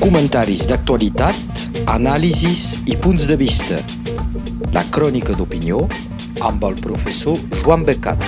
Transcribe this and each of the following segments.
Comentaris d'actualitat, anàlisis i punts de vista. La crònica d'opinió amb el professor Joan Becat.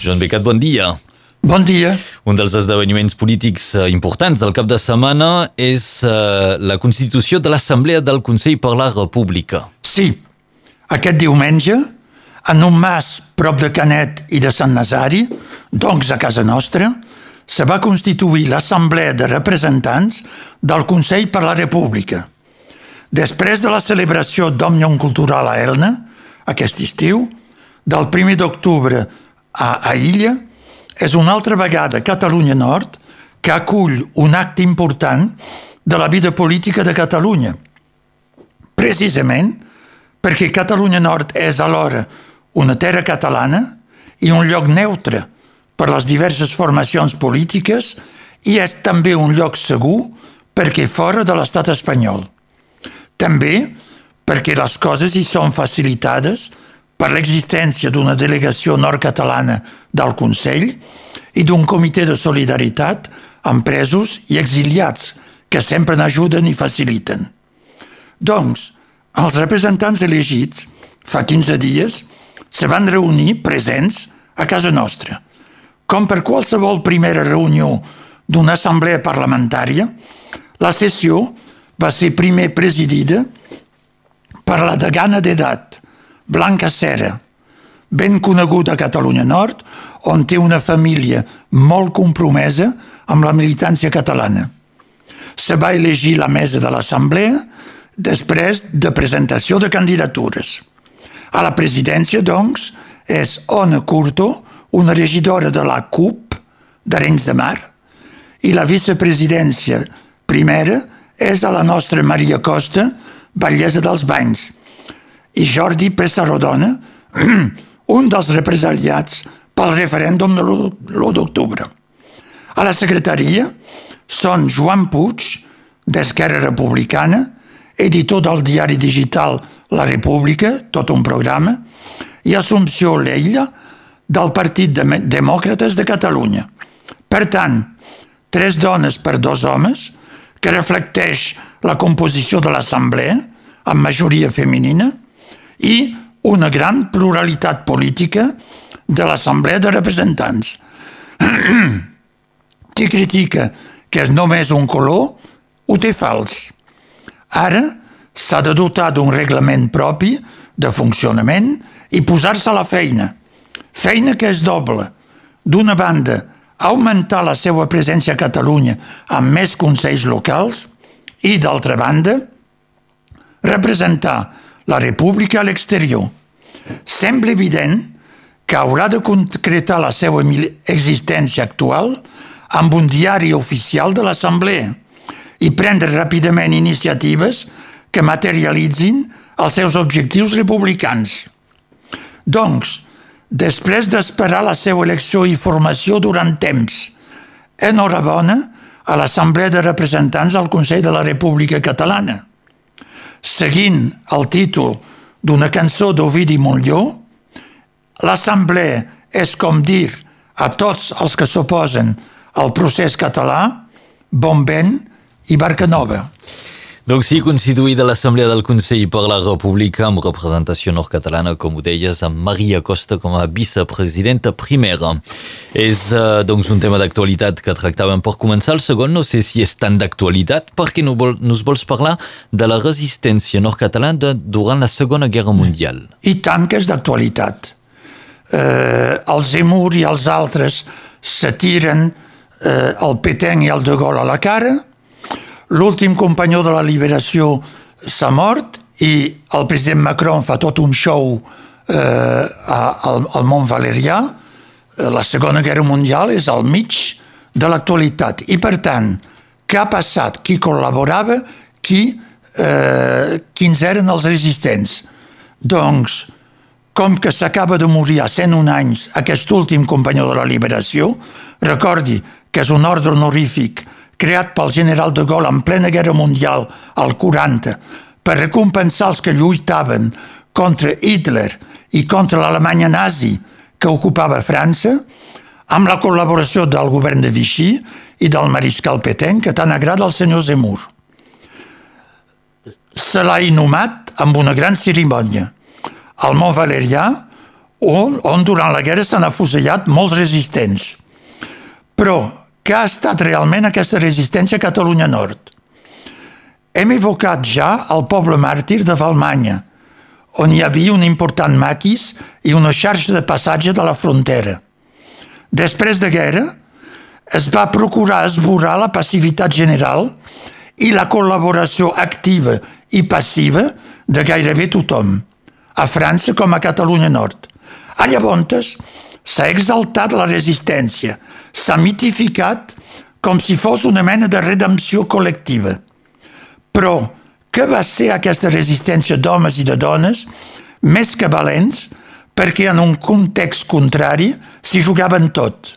Joan Becat, bon dia. Bon dia. Un dels esdeveniments polítics eh, importants del cap de setmana és uh, la constitució de l'Assemblea del Consell per la República. Sí, aquest diumenge, en un mas prop de Canet i de Sant Nazari, doncs a casa nostra, se va constituir l'Assemblea de Representants del Consell per la República. Després de la celebració d'Òmnium Cultural a Elna, aquest estiu, del 1 d'octubre a, a Illa, és una altra vegada Catalunya Nord que acull un acte important de la vida política de Catalunya. Precisament perquè Catalunya Nord és alhora una terra catalana i un lloc neutre per les diverses formacions polítiques i és també un lloc segur perquè fora de l'estat espanyol. També perquè les coses hi són facilitades per l'existència d'una delegació nord-catalana del Consell i d'un comitè de solidaritat amb presos i exiliats que sempre n'ajuden i faciliten. Doncs, els representants elegits, fa 15 dies, se van reunir presents a casa nostra. Com per qualsevol primera reunió d'una assemblea parlamentària, la sessió va ser primer presidida per la degana d'edat, Blanca Cera, ben coneguda a Catalunya Nord, on té una família molt compromesa amb la militància catalana. Se va elegir la mesa de l'Assemblea després de presentació de candidatures. A la presidència, doncs, és Ona Curto, una regidora de la CUP d'Arenys de Mar, i la vicepresidència primera és a la nostra Maria Costa, batllessa dels Banys, i Jordi Pessarodona, un dels represaliats pel referèndum de l'1 d'octubre. A la secretaria són Joan Puig, d'Esquerra Republicana, editor del diari digital La República, tot un programa, i Assumpció Leila, del Partit de Demòcrates de Catalunya. Per tant, tres dones per dos homes, que reflecteix la composició de l'Assemblea, amb majoria femenina, i una gran pluralitat política de l'Assemblea de Representants. Qui critica que és només un color, ho té fals. Ara s'ha de dotar d'un reglament propi de funcionament i posar-se a la feina. Feina que és doble. D'una banda, augmentar la seva presència a Catalunya amb més consells locals i, d'altra banda, representar la República a l'exterior. Sembla evident que haurà de concretar la seva existència actual amb un diari oficial de l'Assemblea i prendre ràpidament iniciatives que materialitzin els seus objectius republicans. Doncs, després d'esperar la seva elecció i formació durant temps, enhorabona a l'Assemblea de Representants al Consell de la República Catalana – seguint el títol d'una cançó d'Ovidi Montlló, l'Assemblea és com dir a tots els que s'oposen al procés català bon vent i barca nova. Donc sí, constituïda l'Assemblea del Consell per la República amb representació nord-catalana, com ho deies, amb Maria Costa com a vicepresidenta primera. És uh, doncs un tema d'actualitat que tractàvem per començar. El segon no sé si és tant d'actualitat perquè no vol, nos vols parlar de la resistència nord-catalana durant la Segona Guerra Mundial. I tant que és d'actualitat. Eh, els Zemur i els altres se tiren eh, el Peteng i el de Gaulle a la cara, l'últim companyó de la liberació s'ha mort i el president Macron fa tot un show eh, al, al món valerià. Eh, la Segona Guerra Mundial és al mig de l'actualitat. I, per tant, què ha passat? Qui col·laborava? Qui, eh, quins eren els resistents? Doncs, com que s'acaba de morir a 101 anys aquest últim companyó de la liberació, recordi que és un ordre honorífic creat pel general de Gaulle en plena guerra mundial al 40 per recompensar els que lluitaven contra Hitler i contra l'Alemanya nazi que ocupava França, amb la col·laboració del govern de Vichy i del mariscal Petain, que tant agrada al senyor Zemmour. Se l'ha inhumat amb una gran cerimònia al Mont Valerià, on, on durant la guerra s'han afusellat molts resistents. Però què ha estat realment aquesta resistència a Catalunya Nord? Hem evocat ja el poble màrtir de Valmanya, on hi havia un important maquis i una xarxa de passatge de la frontera. Després de guerra, es va procurar esborrar la passivitat general i la col·laboració activa i passiva de gairebé tothom, a França com a Catalunya Nord. A llavors s'ha exaltat la resistència, s'ha mitificat com si fos una mena de redempció col·lectiva. Però què va ser aquesta resistència d'homes i de dones més que valents perquè en un context contrari s'hi jugaven tot.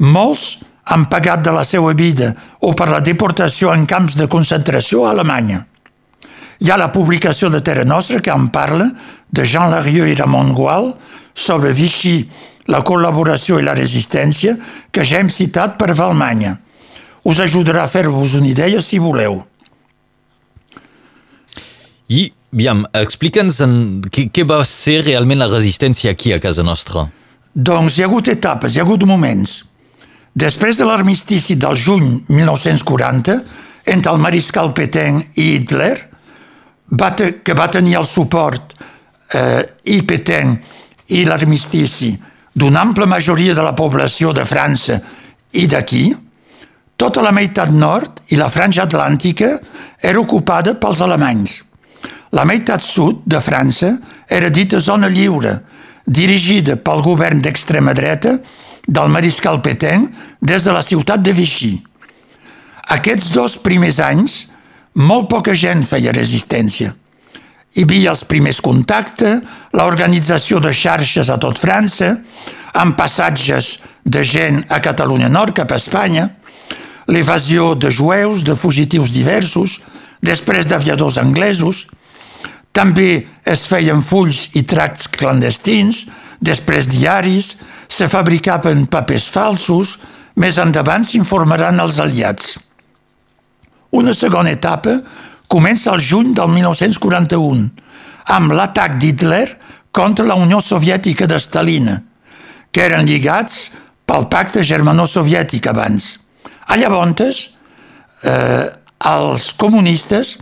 Molts han pagat de la seva vida o per la deportació en camps de concentració a Alemanya. Hi ha la publicació de Terra Nostra que en parla de Jean Larieux i Ramon Gual sobre Vichy, la col·laboració i la resistència que ja hem citat per Valmanya. Us ajudarà a fer-vos una idea si voleu. I, aviam, explica'ns què, què va ser realment la resistència aquí a casa nostra. Doncs hi ha hagut etapes, hi ha hagut moments. Després de l'armistici del juny 1940, entre el mariscal Petain i Hitler, va que va tenir el suport eh, i Petain i l'armistici d'una ampla majoria de la població de França i d'aquí, tota la meitat nord i la franja atlàntica era ocupada pels alemanys. La meitat sud de França era dita zona lliure, dirigida pel govern d'extrema dreta del mariscal Petain des de la ciutat de Vichy. Aquests dos primers anys, molt poca gent feia resistència. Hi havia els primers contactes, l'organització de xarxes a tot França, amb passatges de gent a Catalunya Nord cap a Espanya, l'evasió de jueus, de fugitius diversos, després d'aviadors anglesos, també es feien fulls i tracts clandestins, després diaris, se fabricaven papers falsos, més endavant s'informaran els aliats. Una segona etapa comença el juny del 1941, amb l'atac d'Hitler contra la Unió Soviètica de Stalin, que eren lligats pel pacte germano-soviètic abans. A llavors, eh, els comunistes,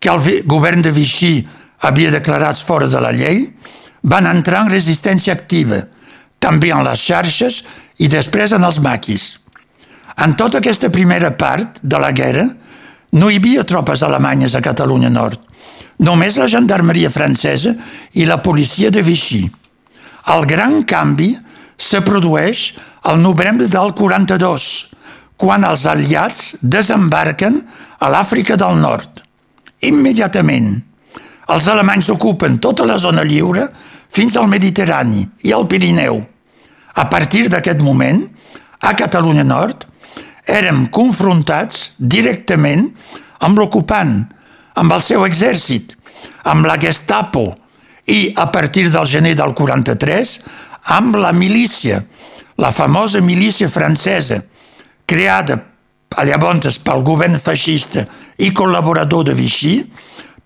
que el govern de Vichy havia declarats fora de la llei, van entrar en resistència activa, també en les xarxes i després en els maquis. En tota aquesta primera part de la guerra no hi havia tropes alemanyes a Catalunya Nord, només la gendarmeria francesa i la policia de Vichy. El gran canvi se produeix al novembre del 42, quan els aliats desembarquen a l'Àfrica del Nord. Immediatament, els alemanys ocupen tota la zona lliure fins al Mediterrani i al Pirineu. A partir d'aquest moment, a Catalunya Nord, érem confrontats directament amb l'ocupant, amb el seu exèrcit, amb la Gestapo i, a partir del gener del 43, amb la milícia, la famosa milícia francesa, creada llavors pel govern feixista i col·laborador de Vichy,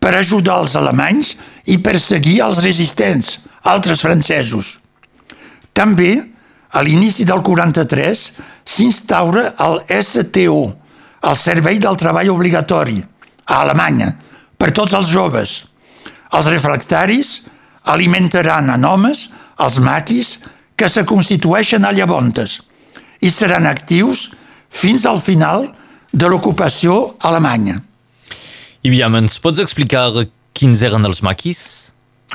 per ajudar els alemanys i perseguir els resistents, altres francesos. També, a l'inici del 43, s'instaura el STO, el Servei del Treball Obligatori, a Alemanya, per tots els joves. Els refractaris alimentaran en homes els maquis que se constitueixen a llavontes i seran actius fins al final de l'ocupació alemanya. I aviam, ens pots explicar quins eren els maquis?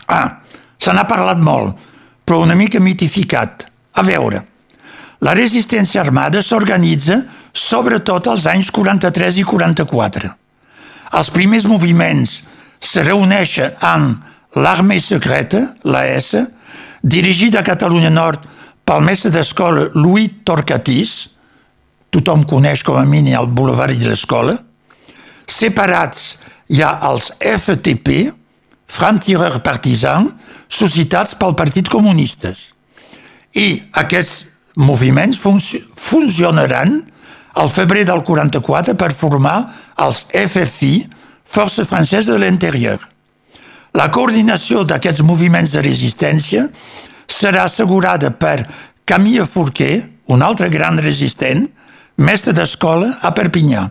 Ah, se n'ha parlat molt, però una mica mitificat. A veure, la resistència armada s'organitza sobretot als anys 43 i 44. Els primers moviments se reuneixen amb l'Armée Secreta, la S, dirigida a Catalunya Nord pel mestre d'escola Louis Torcatís, tothom coneix com a mínim el boulevard de l'escola, Separats hi ha els FTP, Franc-Tireur Partisan, suscitats pel Partit Comunistes. I aquests moviments funcionaran al febrer del 44 per formar els FFI, Força Francesa de l'Interior. La coordinació d'aquests moviments de resistència serà assegurada per Camille Fourquet, un altre gran resistent, mestre d'escola a Perpinyà.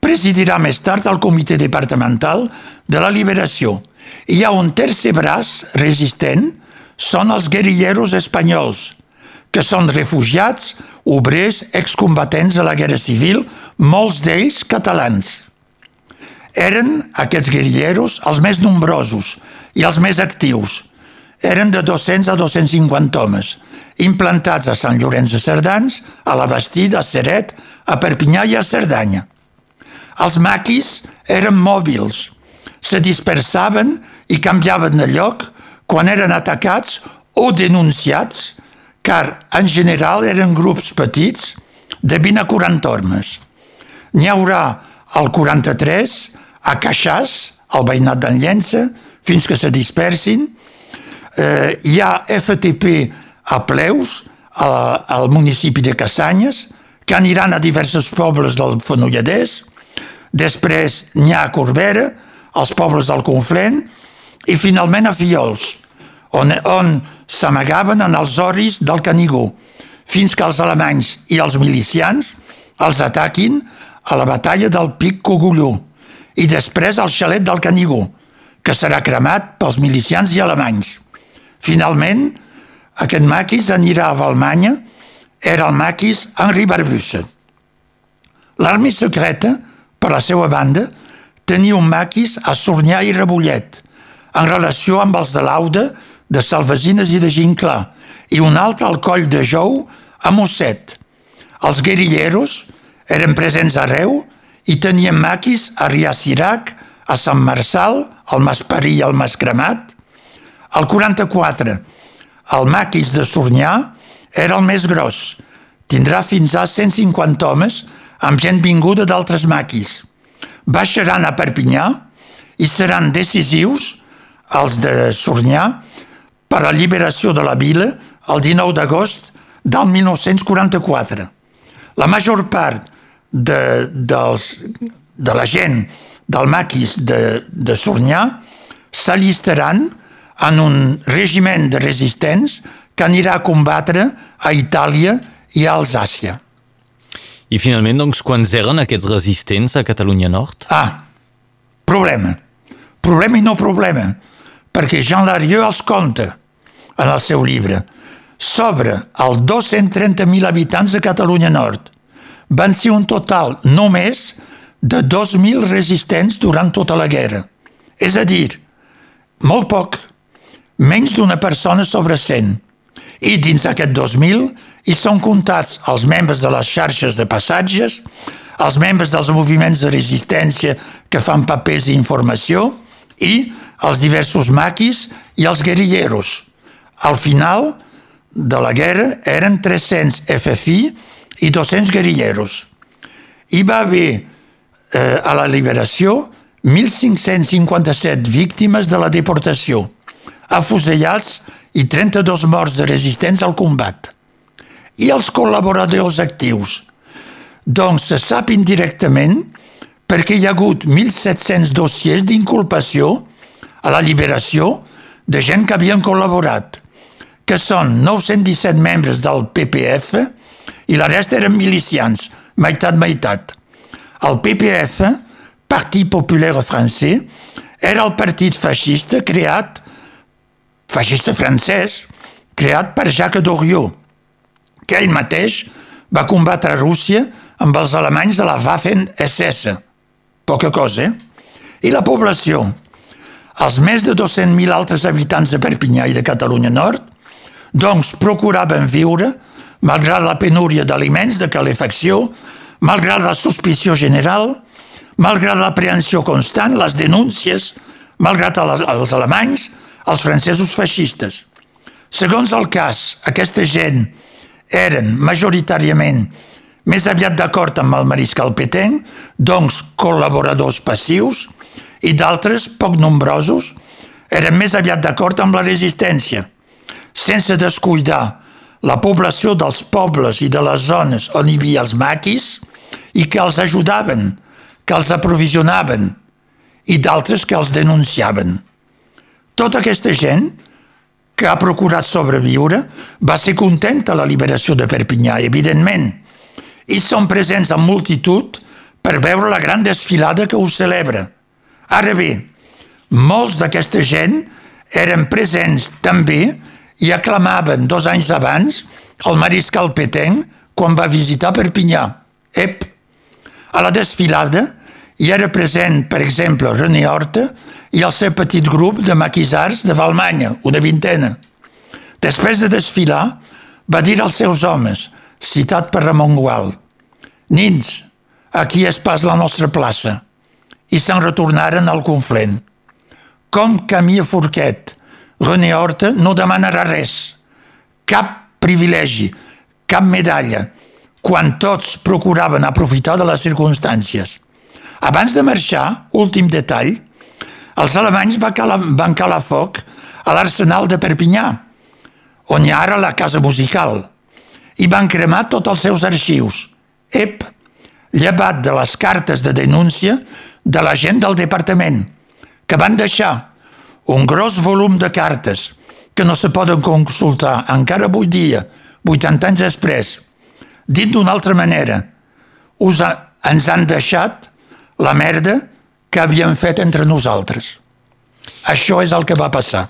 Presidirà més tard el comitè departamental de la liberació. Hi ha un tercer braç resistent, són els guerrilleros espanyols, que són refugiats, obrers, excombatents de la Guerra Civil, molts d'ells catalans. Eren aquests guerrilleros els més nombrosos i els més actius. Eren de 200 a 250 homes, implantats a Sant Llorenç de Cerdans, a la Bastida, a Seret, a Perpinyà i a Cerdanya. Els maquis eren mòbils, se dispersaven i canviaven de lloc quan eren atacats o denunciats, car en general eren grups petits de 20 a 40 homes. N'hi haurà al 43 a Caixàs, al veïnat d'en Llença, fins que se dispersin. Eh, hi ha FTP a Pleus, a, al municipi de Cassanyes, que aniran a diversos pobles del Fenolladès, després n'hi ha a Corbera, als pobles del Conflent, i finalment a Fiols, on, on s'amagaven en els oris del Canigó, fins que els alemanys i els milicians els ataquin a la batalla del Pic Cogulló i després al xalet del Canigó, que serà cremat pels milicians i alemanys. Finalment, aquest maquis anirà a Valmanya, era el maquis Henri Barbusse. L'armée secreta, per la seva banda, tenia un maquis a Sornyà i Rebollet, en relació amb els de l'Auda, de Salvesines i de Ginclà, i un altre al coll de Jou, a Mosset. Els guerrilleros eren presents arreu i tenien maquis a Riacirac, a Sant Marçal, al Masparí i al Mascremat. Al 44, el maquis de Sornyà era el més gros. Tindrà fins a 150 homes amb gent vinguda d'altres maquis. Baixaran a Perpinyà i seran decisius els de Sornyà per a la liberació de la vila el 19 d'agost del 1944. La major part de, dels, de la gent del maquis de, de Sornyà s'allistaran en un regiment de resistents que anirà a combatre a Itàlia i a Alsàcia. I finalment, doncs, quants eren aquests resistents a Catalunya Nord? Ah, problema. Problema i no problema, perquè Jean Larieux els compta en el seu llibre. Sobre els 230.000 habitants de Catalunya Nord van ser un total només de 2.000 resistents durant tota la guerra. És a dir, molt poc menys d'una persona sobre 100. I dins d'aquest 2000 hi són comptats els membres de les xarxes de passatges, els membres dels moviments de resistència que fan papers i informació i els diversos maquis i els guerrilleros. Al final de la guerra eren 300 FFI i 200 guerrilleros. Hi va haver eh, a la liberació 1.557 víctimes de la deportació afusellats i 32 morts de resistents al combat. I els col·laboradors actius? Doncs se sap indirectament perquè hi ha hagut 1.700 dossiers d'inculpació a la liberació de gent que havien col·laborat, que són 917 membres del PPF i la resta eren milicians, meitat-meitat. El PPF, Partit Populaire Francès, era el partit feixista creat feixista francès, creat per Jacques Doriot, que ell mateix va combatre a Rússia amb els alemanys de la Waffen-SS. Poca cosa, eh? I la població? Els més de 200.000 altres habitants de Perpinyà i de Catalunya Nord, doncs procuraven viure, malgrat la penúria d'aliments, de calefacció, malgrat la suspició general, malgrat l'aprehensió constant, les denúncies, malgrat els alemanys, els francesos feixistes. Segons el cas, aquesta gent eren majoritàriament més aviat d'acord amb el mariscal Petén, doncs col·laboradors passius, i d'altres, poc nombrosos, eren més aviat d'acord amb la resistència, sense descuidar la població dels pobles i de les zones on hi havia els maquis i que els ajudaven, que els aprovisionaven i d'altres que els denunciaven. Tota aquesta gent que ha procurat sobreviure va ser contenta a la liberació de Perpinyà, evidentment, i són presents en multitud per veure la gran desfilada que ho celebra. Ara bé, molts d'aquesta gent eren presents també i aclamaven dos anys abans el mariscal Petenc quan va visitar Perpinyà. Ep! A la desfilada hi era present, per exemple, René Horta i el seu petit grup de maquisars de Valmanya, una vintena. Després de desfilar, va dir als seus homes, citat per Ramon Gual, «Nins, aquí és pas la nostra plaça», i se'n retornaren al Conflent. Com camí a Forquet, René Horta no demanarà res, cap privilegi, cap medalla, quan tots procuraven aprofitar de les circumstàncies. Abans de marxar, últim detall, els alemanys van calar, van calar foc a l'arsenal de Perpinyà, on hi ha ara la casa musical, i van cremar tots els seus arxius. Ep, llevat de les cartes de denúncia de la gent del departament, que van deixar un gros volum de cartes que no se poden consultar encara avui dia, 80 anys després. Dit d'una altra manera, us ha, ens han deixat la merda que havíem fet entre nosaltres. Això és el que va passar.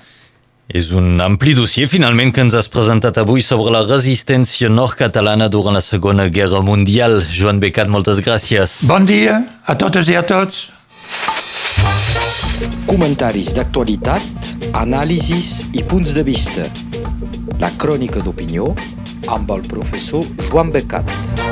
És un ampli dossier, finalment, que ens has presentat avui sobre la resistència nord-catalana durant la Segona Guerra Mundial. Joan Becat, moltes gràcies. Bon dia a totes i a tots. Comentaris d'actualitat, anàlisis i punts de vista. La crònica d'opinió amb el professor Joan Becat.